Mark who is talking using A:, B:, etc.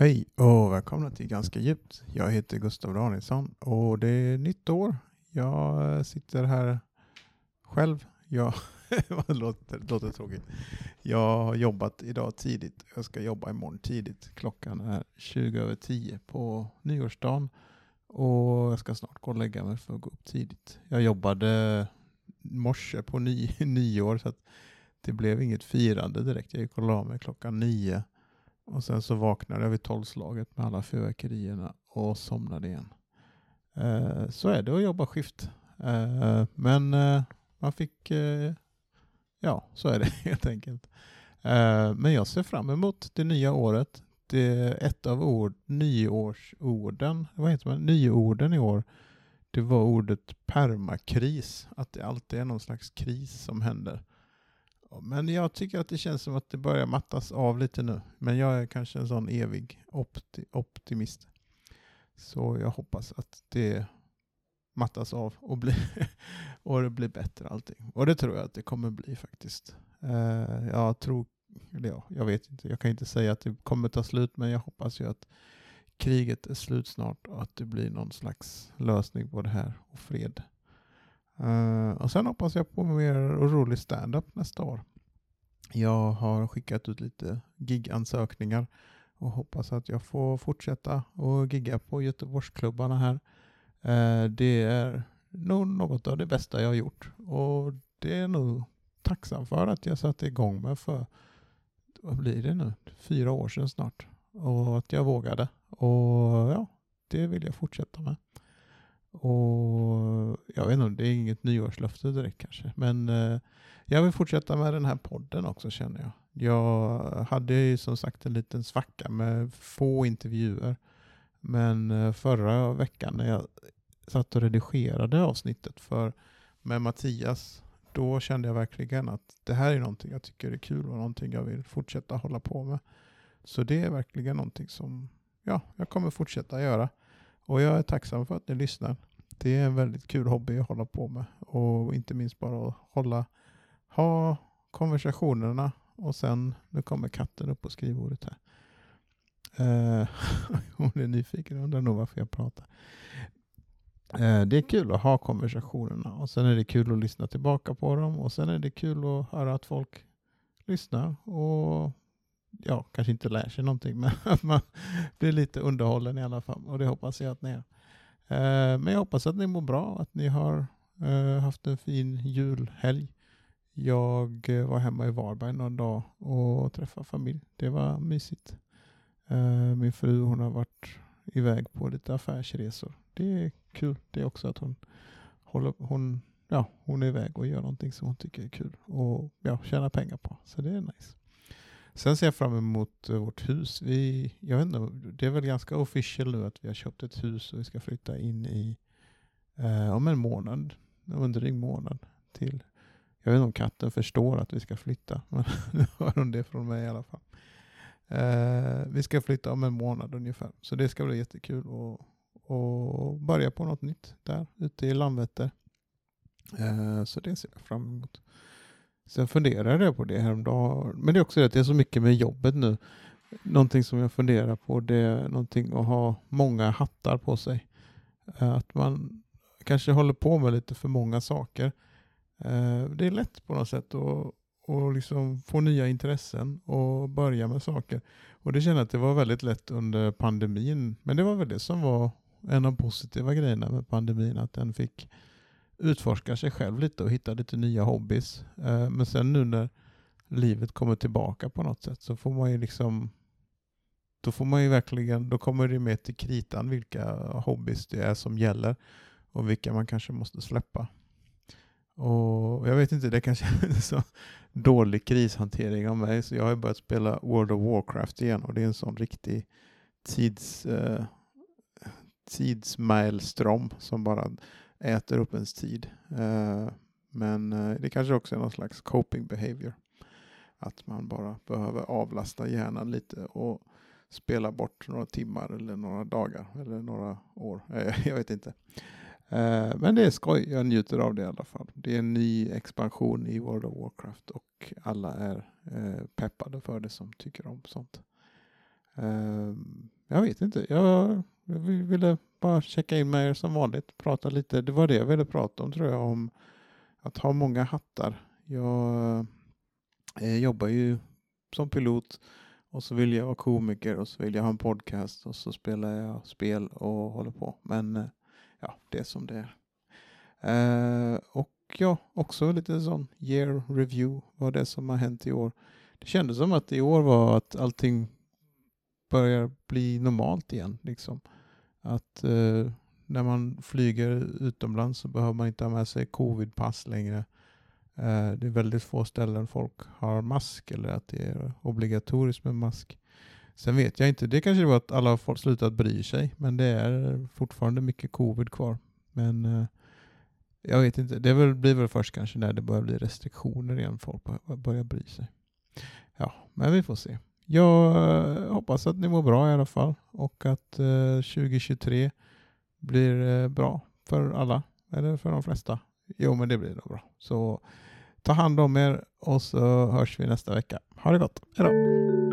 A: Hej och välkomna till Ganska djupt. Jag heter Gustav Danielsson och det är nytt år. Jag sitter här själv. Jag, det låter, det låter tråkigt. Jag har jobbat idag tidigt. Jag ska jobba imorgon tidigt. Klockan är 20 över 10 på nyårsdagen och jag ska snart gå och lägga mig för att gå upp tidigt. Jag jobbade morse på ny, nyår så att det blev inget firande direkt. Jag gick och la mig klockan nio och sen så vaknade jag vid tolvslaget med alla fyrverkerierna och somnade igen. Eh, så är det att jobba skift. Eh, men eh, man fick, eh, ja så är det helt enkelt. Eh, men jag ser fram emot det nya året. Det är ett av ord, nyårsorden, vad heter man, nyorden i år, det var ordet permakris. Att det alltid är någon slags kris som händer. Men jag tycker att det känns som att det börjar mattas av lite nu. Men jag är kanske en sån evig opti optimist. Så jag hoppas att det mattas av och, blir och det blir bättre allting. Och det tror jag att det kommer bli faktiskt. Uh, jag tror, eller ja, jag vet inte, jag kan inte säga att det kommer ta slut, men jag hoppas ju att kriget är slut snart och att det blir någon slags lösning på det här och fred. Uh, och sen hoppas jag på mer rolig stand-up nästa år. Jag har skickat ut lite gigansökningar och hoppas att jag får fortsätta och gigga på Göteborgsklubbarna här. Uh, det är nog något av det bästa jag har gjort och det är nog tacksam för att jag satte igång med för, vad blir det nu, fyra år sedan snart. Och att jag vågade. Och ja, det vill jag fortsätta med. Och jag vet inte, det är inget nyårslöfte direkt kanske. Men eh, jag vill fortsätta med den här podden också känner jag. Jag hade ju som sagt en liten svacka med få intervjuer. Men eh, förra veckan när jag satt och redigerade avsnittet för, med Mattias, då kände jag verkligen att det här är någonting jag tycker är kul och någonting jag vill fortsätta hålla på med. Så det är verkligen någonting som ja, jag kommer fortsätta göra. Och jag är tacksam för att ni lyssnar. Det är en väldigt kul hobby att hålla på med. Och inte minst bara att hålla, ha konversationerna och sen, nu kommer katten upp på skrivbordet här. Eh, hon är nyfiken och undrar nog varför jag pratar. Eh, det är kul att ha konversationerna och sen är det kul att lyssna tillbaka på dem och sen är det kul att höra att folk lyssnar och ja, kanske inte lär sig någonting, men att man blir lite underhållen i alla fall. Och det hoppas jag att ni är. Eh, men jag hoppas att ni mår bra, att ni har eh, haft en fin julhelg. Jag eh, var hemma i Varberg någon dag och träffade familj. Det var mysigt. Min fru hon har varit iväg på lite affärsresor. Det är kul det är också att hon håller, hon, ja, hon är iväg och gör någonting som hon tycker är kul och ja, tjänar pengar på. Så det är nice. Sen ser jag fram emot eh, vårt hus. Vi, jag vet inte, det är väl ganska official nu att vi har köpt ett hus och vi ska flytta in i eh, om en månad, en dryg månad till. Jag vet inte om katten förstår att vi ska flytta, men nu hör hon det från mig i alla fall. Eh, vi ska flytta om en månad ungefär, så det ska bli jättekul att börja på något nytt där ute i Landvetter. Eh, så det ser jag fram emot. Sen funderade jag på det häromdagen. Men det är också det att det är så mycket med jobbet nu. Någonting som jag funderar på det är någonting att ha många hattar på sig. Eh, att man kanske håller på med lite för många saker. Eh, det är lätt på något sätt att och liksom få nya intressen och börja med saker. Och det känner jag att det var väldigt lätt under pandemin. Men det var väl det som var en av de positiva grejerna med pandemin, att den fick utforska sig själv lite och hitta lite nya hobbys. Eh, men sen nu när livet kommer tillbaka på något sätt så får man ju liksom då får man ju verkligen, då kommer det med till kritan vilka hobbys det är som gäller och vilka man kanske måste släppa. Och jag vet inte, det kanske är så dålig krishantering av mig så jag har börjat spela World of Warcraft igen och det är en sån riktig tids, eh, tidsmaelstrom som bara äter upp ens tid. Eh, men eh, det kanske också är någon slags coping behavior. Att man bara behöver avlasta hjärnan lite och spela bort några timmar eller några dagar eller några år. Eh, jag vet inte. Men det är skoj, jag njuter av det i alla fall. Det är en ny expansion i World of Warcraft och alla är peppade för det som tycker om sånt. jag vet inte. Jag ville bara checka in med er som vanligt. Prata lite. Det var det jag ville prata om tror jag. Om att ha många hattar. Jag eh, jobbar ju som pilot och så vill jag vara komiker och så vill jag ha en podcast och så spelar jag spel och håller på. Men eh, ja, det är som det är. Eh, och ja, också lite sån year review. Vad det är som har hänt i år. Det kändes som att i år var att allting börjar bli normalt igen. Liksom. Att eh, när man flyger utomlands så behöver man inte ha med sig covidpass längre. Eh, det är väldigt få ställen folk har mask eller att det är obligatoriskt med mask. Sen vet jag inte, det kanske var att alla har slutat bry sig, men det är fortfarande mycket covid kvar. Men eh, jag vet inte, det blir väl först kanske när det börjar bli restriktioner igen, folk börjar bry sig. Ja, men vi får se. Jag eh, hoppas att ni mår bra i alla fall och att eh, 2023 blir eh, bra för alla, eller för de flesta. Jo, men det blir nog bra. Så Ta hand om er och så hörs vi nästa vecka. Ha det gott. Hejdå!